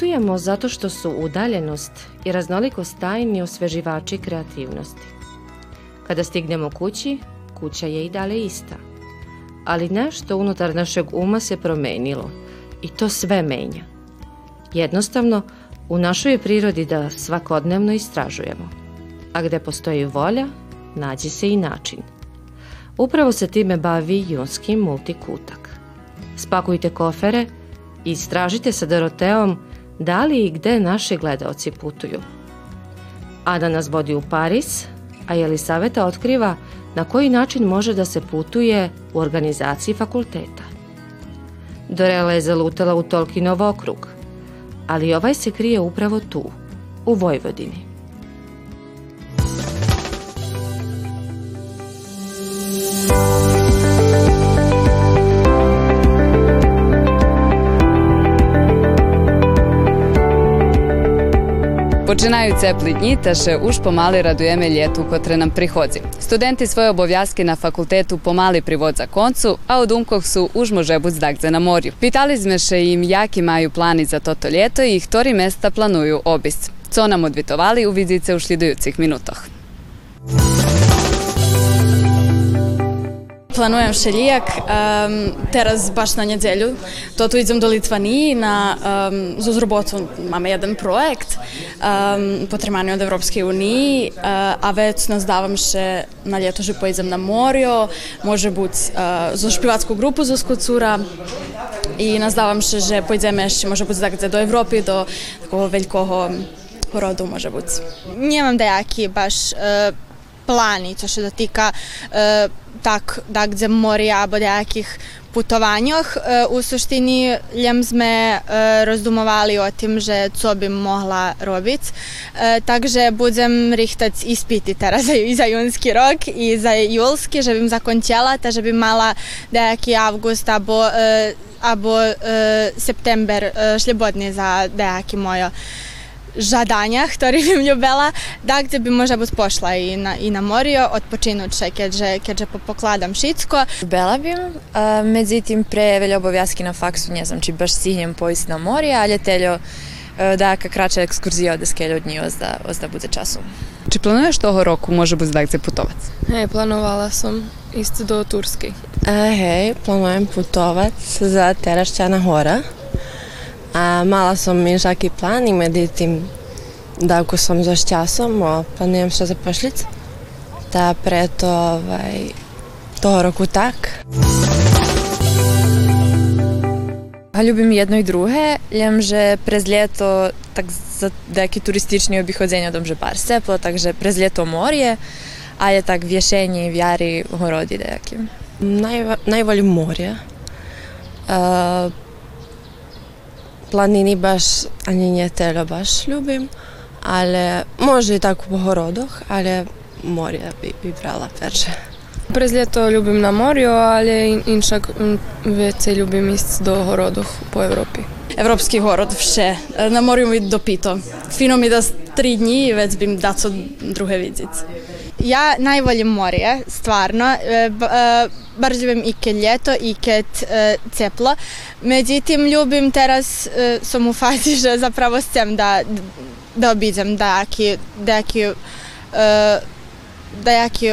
Putujemo zato što su udaljenost i raznolikost tajni osveživači kreativnosti. Kada stignemo kući, kuća je i dalje ista. Ali nešto unutar našeg uma se promenilo i to sve menja. Jednostavno, u našoj prirodi da svakodnevno istražujemo. A gde postoji volja, nađe se i način. Upravo se time bavi Junski multikutak. Spakujte kofere i istražite sa Doroteom da li i gde naši gledaoci putuju. Ada nas vodi u Paris, a Jelisaveta otkriva na koji način može da se putuje u organizaciji fakulteta. Dorela je zalutala u Tolkinov okrug, ali ovaj se krije upravo tu, u Vojvodini. Починають теплі дні, та ще уж помали радуємо літу, котре нам приходить. Студенти свої обов'язки на факультету помали привод за концу, а у думках су уж може бути здак на морю. Питали сме ще їм, які маю плани за тото літо і хторі места планую обість. Co nam odvitovali, uvidite u sljedujućih minutah. Planujem šeljijak, um, teraz baš na njedelju. To tu idem do Litvaniji na um, z robotu máme jeden projekt um, potrebaný od Evropskej uniji, uh, a već nazdavam še na ljeto, že pojdem na morjo, može buť uh, zo špivackú grupu zo Skocura i nazdavam še, že pojdeme ešte, može buť dakle, do Evropy, do takого veľkoho porodu može buť. Нямам деякі баш е, плани, co się dotyka e, tak, da gde morja або деяких putovanjach. E, u suštini ljem sme e, rozdumovali o tim, že co bi mohla robić. E, takže budem rihtać ispiti teraz i za junski rok i za julski, že bym zakończyła, ta že by mala dejaki avgust abo, abo september šljebodni za dejaki mojo žadania, ktorý bym ľubila, da gde by možda buď pošla i na, i na morio, odpočinut še, keďže, keďže pokladam šitsko. Bela bym, a, međutim pre velja obavjazki na faksu, ne znam či baš stihnem pojist na morje, ali teljo da kraća ekskurzija od skelja od njih ozda, ozda bude času. Чи плануєш того року, може бути здак путоваць? Hej, planovala som ísť do Turskej. E, hej, planujem putovac za Terašćana hora. A mala som inžaký plán i medzi tým dávku som so šťasom a plánujem sa zapošliť. Tá preto aj toho roku tak. А любим jedno i druge, ljemže prez ljeto tak za deki turistični obihođenja domže par seplo, takže prez ljeto morje, a je tak vješenje i vjari horodi dejakim. Naj, najvolj. Uh, Planiny baš ani nie telo baš ljubim, ali može i tako u horodoh, ali morje bi, bi brala perže. Brez ljeto ljubim na morju, ali inšak mm, vece ljubim ist do horodoh po Evropi. Evropski horod vše. Na morju mi dopito. Fino mi da tri dni i već bim daco druge vidzic. Ja najvoljim morje, stvarno. E, b, e, bar živim i kad ljeto i kad e, ceplo. Međutim, ljubim teraz e, sam u fazi, že zapravo chcem da, da obiđem dajaki, dajaki, e, dajaki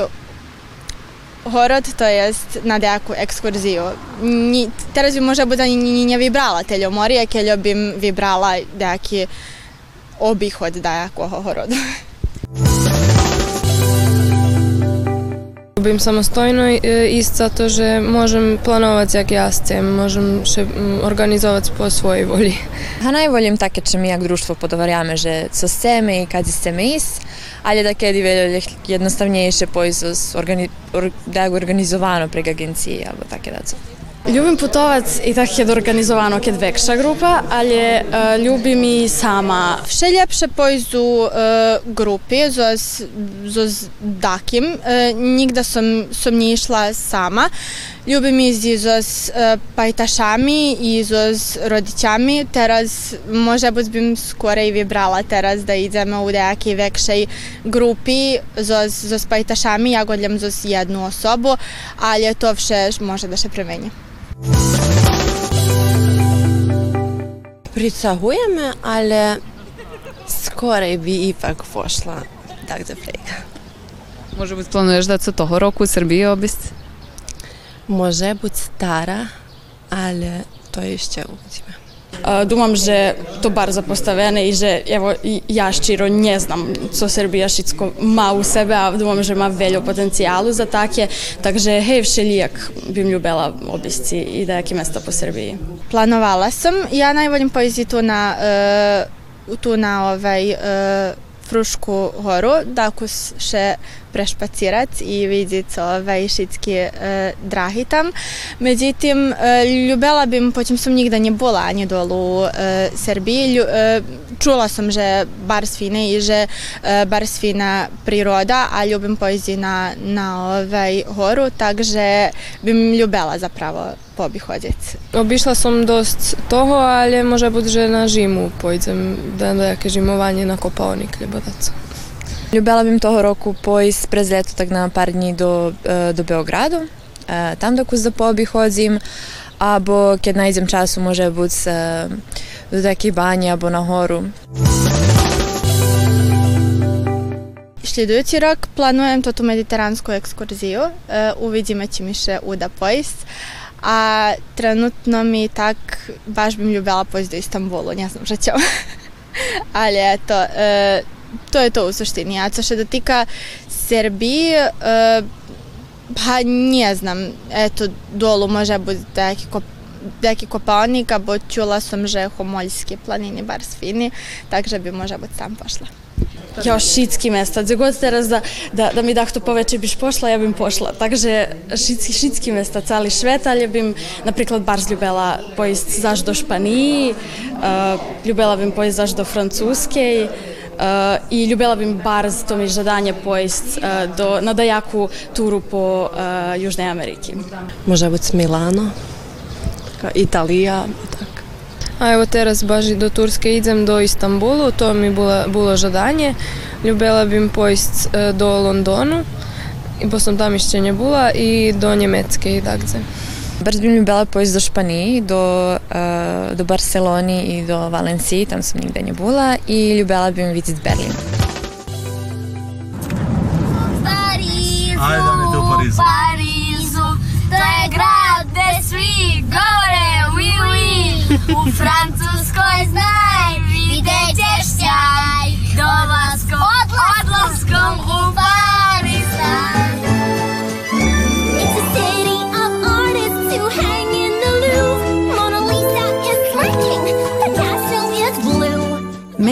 horod, to jest na nejakú exkurziju. Ni, teraz by možda bude ani nevybrala teľo morije, keľo bym vybrala nejaký obihod nejakého horodu. Любим самостойно іст zato, že môžem plánovať, jak ja chcem, môžem še organizovať po svojej voli. A najvoljim takie, czy my jak društvo podovarjame, že co chceme i kad chceme is, ali da kedi veljo jednostavnejše pojzo organi, or, da je organizovano prek agencije, alebo také daco. Ljubim putovac i tak je organizovano kad vekša grupa, ali uh, ljubim i sama. Ljepše pojzu e, grupi, zos, zos dakim. E, nigda som, som nie išla sama. Ljubim i zos e, pajtašami i zos rodićami. Teraz možda bym skore i vybrala teraz da ideme u nejakej vekšej grupi zos, zos pajtašami. Ja godljam zos jednu osobu, ali to vše može da se premeni. Pricahujeme, ale skorej bi ipak pošla tak do prega. Може бути, плануєш да це того року у Сербії обість? Може бути стара, але to jeszcze uvidíme. Думам, že to bar zapostavené i že evo, ja ščiro ne znam co Srbija šitsko ma u sebe, a думам, že ma veljo potencijalu za take, takže hej, všelijak bim ljubela obisci i dejaki mesta po Srbiji. Planovala sam. Ja najvoljim pojesti tu na, uh, tu na ovaj, uh, Frušku horu, kus še prešpacirac i vidjeti ovaj šitski e, drahi tam. Međutim, e, ljubela bim, poćem sam nigda nje bola ani dolu e, Srbiji. Lju, e, čula sam, že bar svine i že e, bar svina priroda, a ljubim poeziji na, na ovaj horu, takže bim ljubela zapravo pobihodjec. Obišla som dosť toho, ale môže byť, že na žimu pôjdem da nejaké žimovanie na Kopaonik Ljubadac. Ljubela bym toho roku pojść prez ljeto tak na par dni do, e, do Beogradu. E, Tam dokus da poobihodzim, abo kad najdem času može bud se do takih banja abo na horu. Sljedujući rok planujem to tu mediteransku ekskurziju. E, uvidíme či mi še uda pojist. A trenutno mi tak baš bim ljubela pojist do Istanbulu, ne znam šta ću. Ali eto, e, to je to u suštini. A co še dotika Srbije, pa ne znam, eto, dolu može biti neki kop neki kopaonik, abo čula sam, že Homoljski planini bar svini, takže bi može biti tam pošla. Ja, šitski mesta. Gdje god teraz da, da, da mi dahto poveče biš pošla, ja bim pošla. Takže šitski, šitski mesta, cali švet, ali bim, napriklad, barz ljubela pojist zaš do Španiji, uh, ljubela bim pojist zaš do Francuske, Uh, i ljubela bim barz, to mi žadanje pojist uh, do, na dajaku turu po uh, Južnej Ameriki. Može biti Milano, ka Italija, tak. A evo teraz baš i do Turske idem do Istanbulu, to mi bilo, bilo žadanje. Ljubela bim pojist e, do Londonu, bo sam tam jeszcze nie była, i do Njemecke i dakle. Baš bym ljubela pojść do Španiji, do, e, do Barceloni i do Valenciji, tam sam nigde nie bila i ljubela bym vidjeti Berlin. Parizu, Ajde, u Parizu. Parizu, to je grad gde svi govore oui, oui. U Francuskoj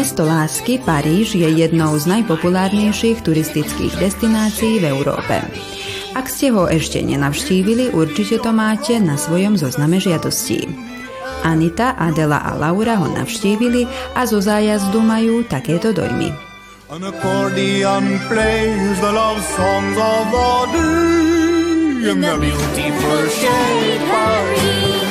Mesto Laski, Pariž, je jednou z najpopulárnejších turistických destinácií v Európe. Ak ste ho ešte nenavštívili, určite to máte na svojom zozname žiadostí. Anita, Adela a Laura ho navštívili a zo zájazdu majú takéto dojmy. An accordion plays the love songs of Audrey in the beautiful shade Paris,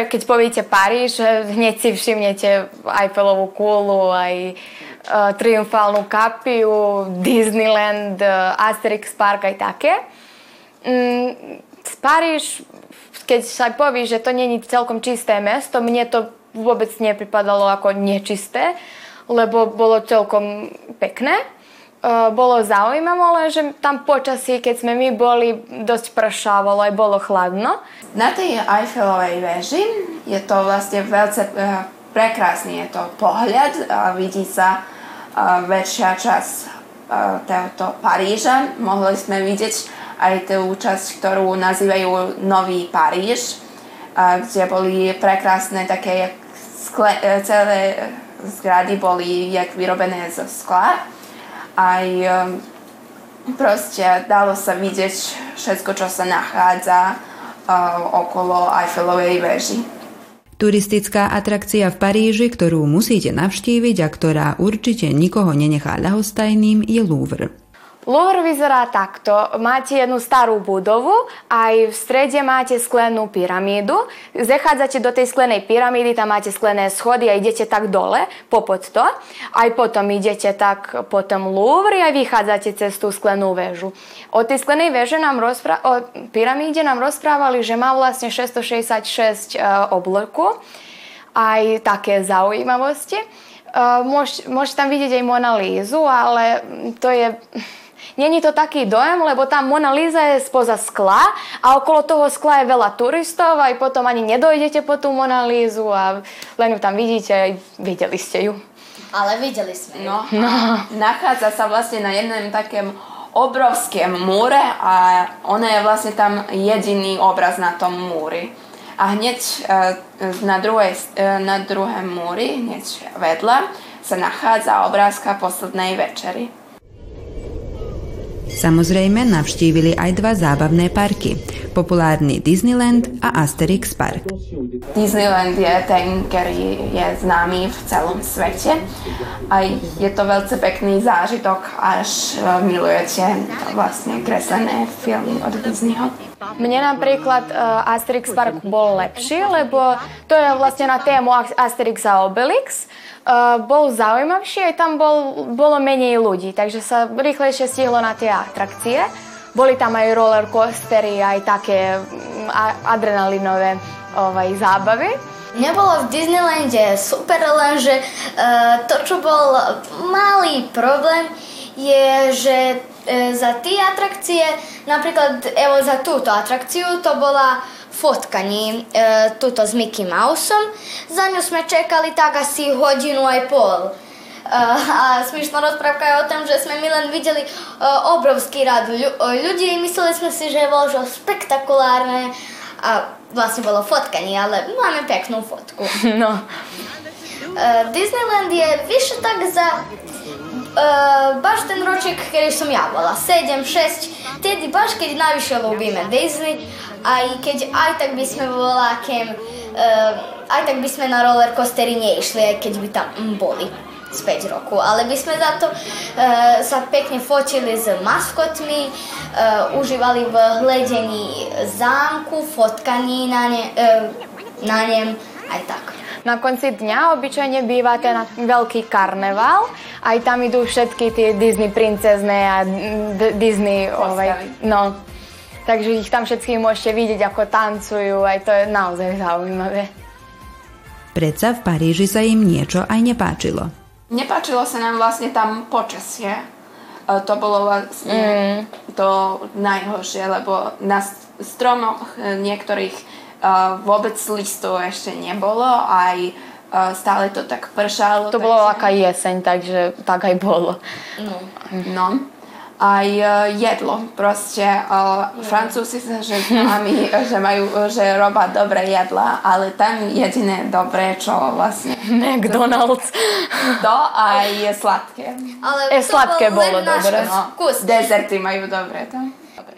Prvé, keď poviete Paríž, hneď si všimnete Eiffelovú kúlu, aj uh, triumfálnu kapiu, Disneyland, uh, Asterix Park, aj také. Mm, Paríž, keď sa aj povie, že to není celkom čisté mesto, mne to vôbec nepripadalo ako nečisté, lebo bolo celkom pekné. Uh, bolo zaujímavé, ale že tam počasí, keď sme my boli, dosť pršávalo, aj bolo chladno. Na tej Eiffelovej veži je to vlastne veľce eh, prekrásny je to pohľad, vidí sa eh, väčšia časť eh, tohoto Paríža. Mohli sme vidieť aj tú časť, ktorú nazývajú Nový Paríž, eh, kde boli prekrásne také skle, eh, celé zgrady boli jak vyrobené zo skla. Aj eh, proste dalo sa vidieť všetko, čo sa nachádza okolo Eiffelovej veži. Turistická atrakcia v Paríži, ktorú musíte navštíviť a ktorá určite nikoho nenechá ľahostajným, je Louvre. Louvre vyzerá takto. Máte jednu starú budovu, aj v strede máte sklenú pyramídu. Zachádzate do tej sklenej pyramídy, tam máte sklené schody a idete tak dole, popod to. Aj potom idete tak po tom Louvre a vychádzate cez tú sklenú väžu. O tej sklenej väže nám rozpra- o pyramíde nám rozprávali, že má vlastne 666 e, oblku. Aj také zaujímavosti. Uh, môž, tam vidieť aj Mona Lízu, ale to je... Není to taký dojem, lebo tam Mona Lisa je spoza skla a okolo toho skla je veľa turistov a potom ani nedojdete po tú Mona Lízu a len ju tam vidíte a videli ste ju. Ale videli sme ju. No. Nachádza sa vlastne na jednom takém obrovském múre a ona je vlastne tam jediný obraz na tom múri. A hneď e, na, druhej, e, na druhém múri, hneď vedľa, sa nachádza obrázka poslednej večery. Samozrejme navštívili aj dva zábavné parky. Populárny Disneyland a Asterix Park. Disneyland je ten, ktorý je známy v celom svete a je to veľmi pekný zážitok, až e, milujete vlastne kreslené filmy od Disneyho. Mne napríklad uh, Asterix Park bol lepší, lebo to je vlastne na tému Asterix a Obelix. Uh, bol zaujímavší, aj tam bol, bolo menej ľudí, takže sa rýchlejšie stihlo na tie atrakcie. Boli tam aj roller coastery, aj také mm, adrenalinové ovaj, zábavy. Mne bolo v Disneylande super, lenže uh, to, čo bol malý problém, je, že e, za tie atrakcie, napríklad evo za túto atrakciu, to bola fotkanie e, tuto s Mickey Mouseom. Za ňu sme čekali tak asi hodinu aj pol. E, a smiešná rozprávka je o tom, že sme my len videli e, obrovský rad ľu- ľudí a mysleli sme si, že bolo že spektakulárne a vlastne bolo fotkanie, ale máme peknú fotku. No. E, Disneyland je više tak za Uh, baš ten roček kedy som ja bola 7, 6, tedy baš keď najviše ľúbime Disney, aj keď aj tak by sme bola kem, uh, aj tak by sme na roller coastery neišli, aj keď by tam boli z 5 roku, ale by sme za to uh, sa pekne fotili s maskotmi, uh, užívali v hledení zámku, fotkaní na, ne, uh, na nem, aj tak. Na konci dňa obyčajne býva ten veľký karneval, aj tam idú všetky tie Disney princezné a Disney ovaj, no. Takže ich tam všetkých môžete vidieť, ako tancujú, aj to je naozaj zaujímavé. Predsa v Paríži sa im niečo aj nepáčilo. Nepáčilo sa nám vlastne tam počasie. E, To bolo vlastne Mm. to najhoršie, lebo na stromoch e, niektorých e, vôbec listov ešte nebolo, aj stále to tak pršalo. To bolo aká jeseň, takže tak aj bolo. No. No. Aj e, jedlo. Proste uh, Francúzi sa že známi, že majú, že robia dobré jedla, ale tam jediné dobré, čo vlastne... McDonald's. To aj je sladké. Ale E, to sladké bol bolo dobre. vkus. Dezerty majú dobré tam.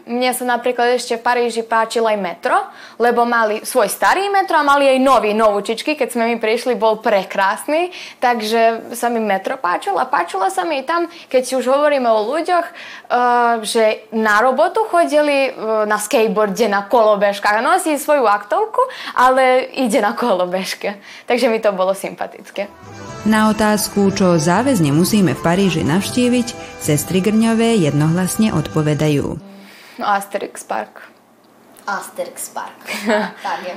Mne sa napríklad ešte v Paríži páčilo aj metro, lebo mali svoj starý metro a mali aj nový, novúčičky. Keď sme mi prišli, bol prekrásny, takže sa mi metro páčilo a páčilo sa mi tam, keď už hovoríme o ľuďoch, uh, že na robotu chodili uh, na skateboarde, na kolobežkách. Nosí svoju aktovku, ale ide na kolobežke. Takže mi to bolo sympatické. Na otázku, čo záväzne musíme v Paríži navštíviť, sestry Grňové jednohlasne odpovedajú. No Asterix Park. Asterix Park. tak je.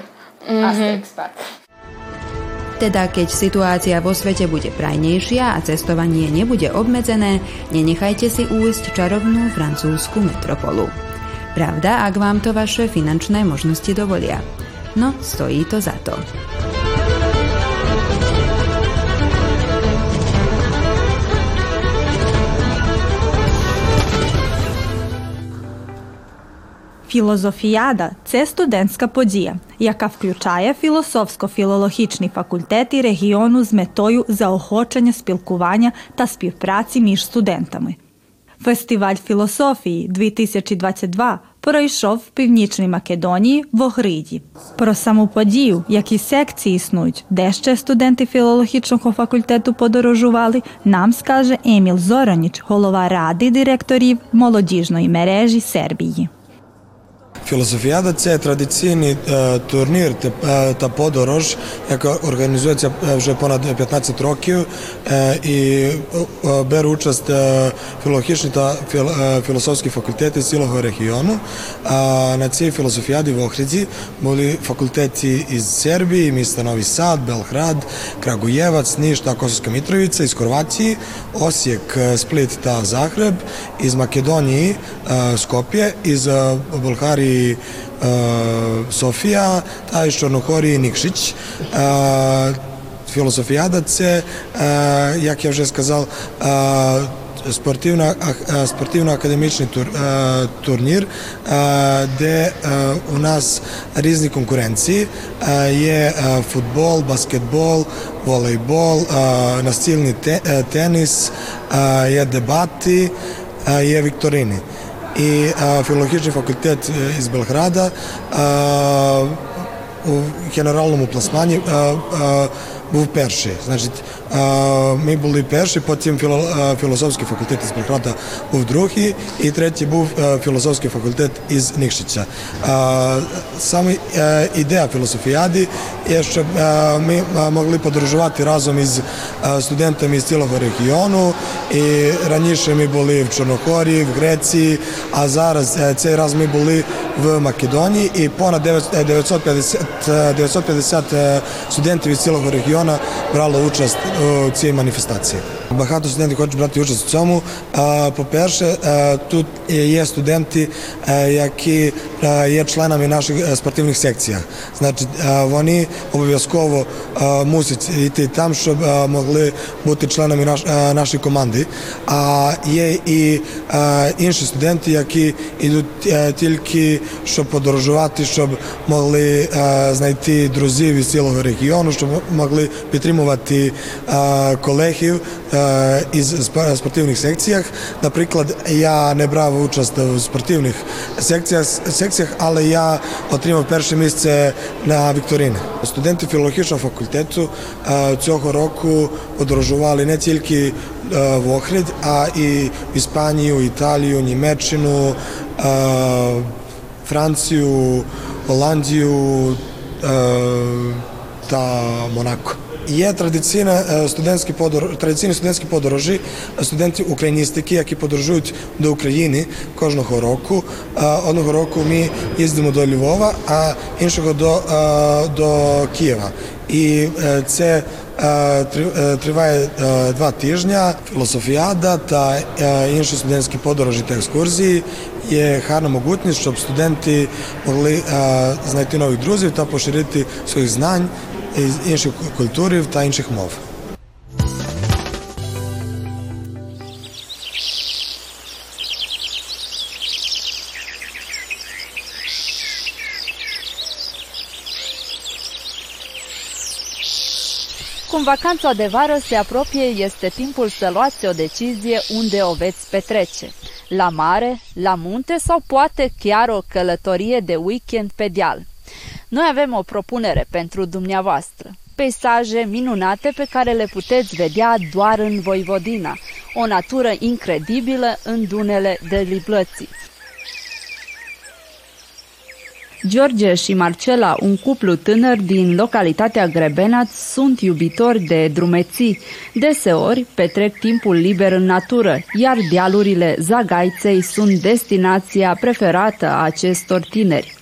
Asterix Park. Teda keď situácia vo svete bude prajnejšia a cestovanie nebude obmedzené, nenechajte si újsť čarovnú francúzsku metropolu. Pravda, ak vám to vaše finančné možnosti dovolia. No, stojí to za to. Філозофіяда це студентська подія, яка включає філософсько-філологічні факультети регіону з метою заохочення спілкування та співпраці між студентами. Фестиваль філософії 2022 пройшов в Північній Македонії в Огриді. Про саму подію, які секції існують, де ще студенти філологічного факультету подорожували, нам скаже Еміл Зороніч, голова ради директорів молодіжної мережі Сербії. Філософіада це традиційний е, турнір та, е, та подорож, яка організується е, вже понад 15 років е, і бере участь філологічні та філ, філософські факультети цілого регіону. На цій філософіаді в Охриді були факультети із Сербії, міста Новий Сад, Белград, Крагуєваc, Ніж та Косовська Мітровиця, із Хорватії, Осijek, Сплит та Загреб, із Македонії, Скопje, із е, Болгарії e, Sofija, із Чорногорії Nikšić. E, Філософіада це, е, як я вже сказав, е, спортивна, ах- спортивно-академічний тур, е, турнір, е, де е, у нас різні конкуренції. Е, Є е, футбол, баскетбол, волейбол, е, настільний те- е, теніс, е, є дебати, е, є вікторини. І е, філологічний факультет е, із Белграда е, у генеральному ми були перші, потім філософський факультет із Белграда був другий, і третій був філософський факультет із Нікшича. Саме ідея філософіади є, щоб ми могли подорожувати разом із студентами з цілого регіону. І раніше ми були в Чорногорії, в Греції, а зараз цей раз ми були в Македонії і понад 950, е, 950 е, студентів із цілого регіону брало участь у цій маніфестації. Багато студентів хочуть брати участь в цьому. По-перше, тут є студенти, які є членами наших е, спортивних секцій. Значить, вони обов'язково мусять йти там, щоб могли бути членами нашої команди. А є і інші студенти, які йдуть е, тільки щоб подорожувати, щоб могли знайти друзів із цілого регіону, щоб могли підтримувати колегів із спортивних секціях. Наприклад, я не брав участь в спортивних секціях, секціях, але я отримав перше місце на вікторині. Студенти філологічного факультету цього року подорожували не тільки в Охрид, а і в Іспанію, Італію, Німеччину, Голландію е, та Монако. Є е, традиційні студентські подорожі студентів україністики, які подорожують до України кожного року. Е, Одного року ми їздимо до Львова, а іншого до, е, Києва. І е, це е, три- е, триває е, два тижні. Філософіада та е, інші студентські подорожі та екскурсії є гарна можливість, щоб студенти могли е, знайти нових друзів та поширити своїх знань інших культурів та інших мов. Cum vacanța de vară se apropie, este timpul să luați o decizie unde o veți petrece. La mare, la munte sau poate chiar o călătorie de weekend pe deal. Noi avem o propunere pentru dumneavoastră. Peisaje minunate pe care le puteți vedea doar în Voivodina. O natură incredibilă în dunele de Liblății. George și Marcela, un cuplu tânăr din localitatea Grebenaț, sunt iubitori de drumeții. Deseori petrec timpul liber în natură, iar dealurile Zagaiței sunt destinația preferată a acestor tineri.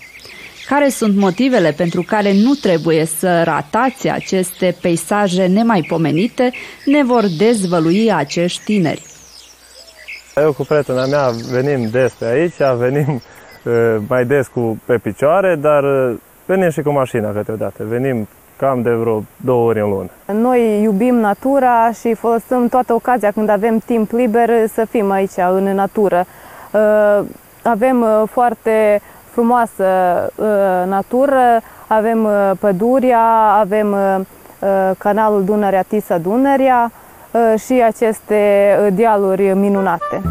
Care sunt motivele pentru care nu trebuie să ratați aceste peisaje nemaipomenite, ne vor dezvălui acești tineri. Eu cu prietena mea venim des pe aici, venim eh, mai des cu pe picioare, dar eh, venim și cu mașina câteodată. Venim cam de vreo două ori în lună. Noi iubim natura și folosim toată ocazia când avem timp liber să fim aici în natură. Uh, Avem uh, foarte frumoasă uh, natură, avem uh, pădurea, avem uh, uh, canalul Dunărea-Tisa-Dunărea uh, și aceste uh, dealuri minunate.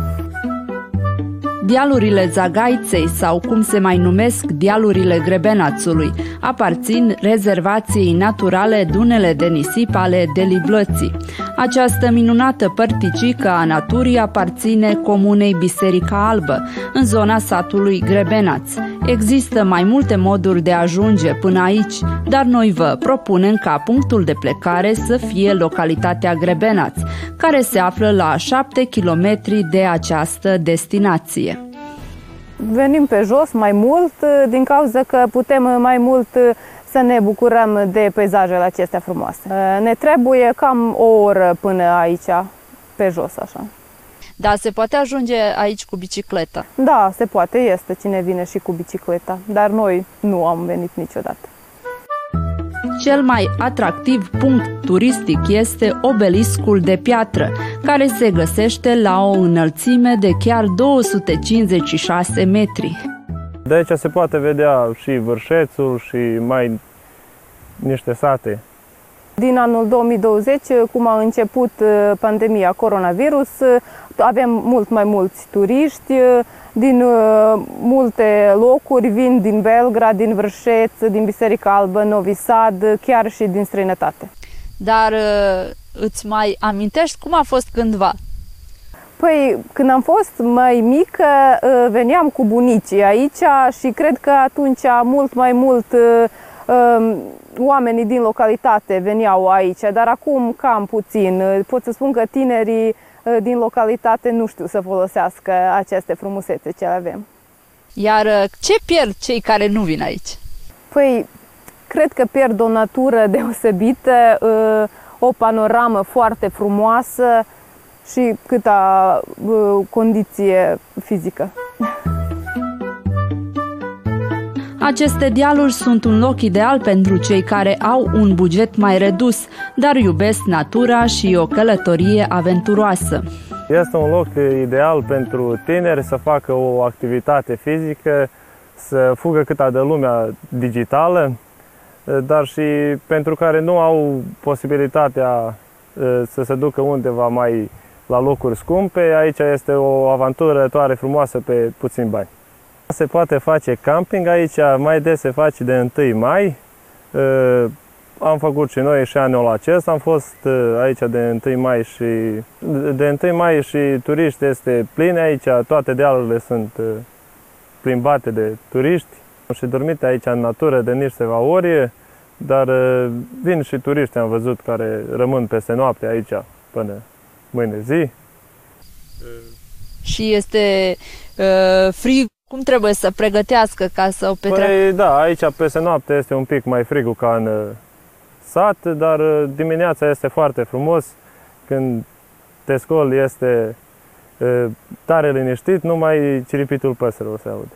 Dealurile Zagaiței sau cum se mai numesc dealurile Grebenațului aparțin rezervației naturale Dunele de nisip ale Deliblății. Această minunată părticică a naturii aparține comunei Biserica Albă, în zona satului Grebenaț. Există mai multe moduri de a ajunge până aici, dar noi vă propunem ca punctul de plecare să fie localitatea Grebenaț, care se află la 7 km de această destinație. Venim pe jos mai mult din cauza că putem mai mult să ne bucurăm de peisajele acestea frumoase. Ne trebuie cam o oră până aici, pe jos așa. Da, se poate ajunge aici cu bicicleta. Da, se poate, este cine vine și cu bicicleta, dar noi nu am venit niciodată. Cel mai atractiv punct turistic este obeliscul de piatră, care se găsește la o înălțime de chiar 256 metri. De aici se poate vedea și Vârșețul și mai niște sate. Din anul 2020, cum a început uh, pandemia coronavirus, uh, avem mult mai mulți turiști uh, din multe locuri, vin din Belgrad, din Vârșeț, din Biserica Albă, Novi Sad, chiar și din străinătate. Dar îți mai amintești cum a fost cândva? Păi, când am fost mai mică, veneam cu bunicii aici și cred că atunci mult mai mult um, oamenii din localitate veneau aici, dar acum cam puțin. Pot să spun că tinerii uh, din localitate nu știu să folosească aceste frumusețe ce le avem. Iar uh, ce pierd cei care nu vin aici? Păi, cred că pierd o natură deosebită, uh, o panoramă foarte frumoasă și câta condiție fizică. Aceste dealuri sunt un loc ideal pentru cei care au un buget mai redus, dar iubesc natura și o călătorie aventuroasă. Este un loc ideal pentru tineri să facă o activitate fizică, să fugă cât de lumea digitală, dar și pentru care nu au posibilitatea să se ducă undeva mai la locuri scumpe, aici este o aventură toare frumoasă pe puțin bani. Se poate face camping aici, mai des se face de 1 mai. Uh, am făcut și noi și anul acesta, am fost uh, aici de 1 mai și de 1 mai și turiști este plin aici, toate dealurile sunt uh, plimbate de turiști și dormite aici în natură de niște ori, dar vin și turiști, am văzut, care rămân peste noapte aici până mâine zi. Și este uh, frig cum trebuie să pregătească ca să o petreacă? Păi da, aici peste noapte este un pic mai frigul ca în uh, sat, dar uh, dimineața este foarte frumos. Când te scoli este uh, tare liniștit, numai ciripitul păsărilor se aude.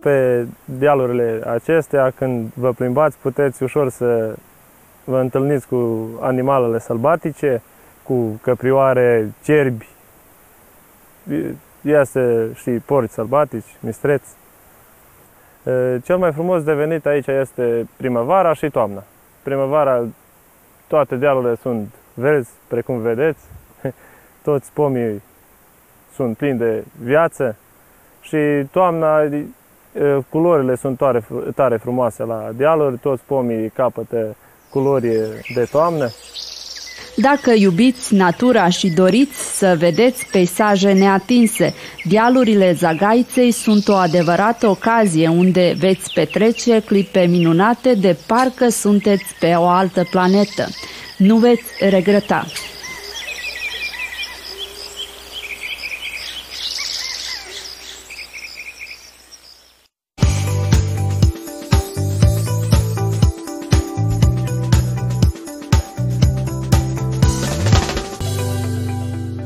Pe dealurile acestea, când vă plimbați, puteți ușor să vă întâlniți cu animalele sălbatice, cu căprioare, cerbi, iasă și porci sălbatici, mistreți. Cel mai frumos de venit aici este primăvara și toamna. Primăvara toate dealurile sunt verzi, precum vedeți, toți pomii sunt plini de viață și toamna culorile sunt tare, tare frumoase la dealuri, toți pomii capătă culori de toamnă. Dacă iubiți natura și doriți să vedeți peisaje neatinse, dealurile Zagaiței sunt o adevărată ocazie unde veți petrece clipe minunate de parcă sunteți pe o altă planetă. Nu veți regreta!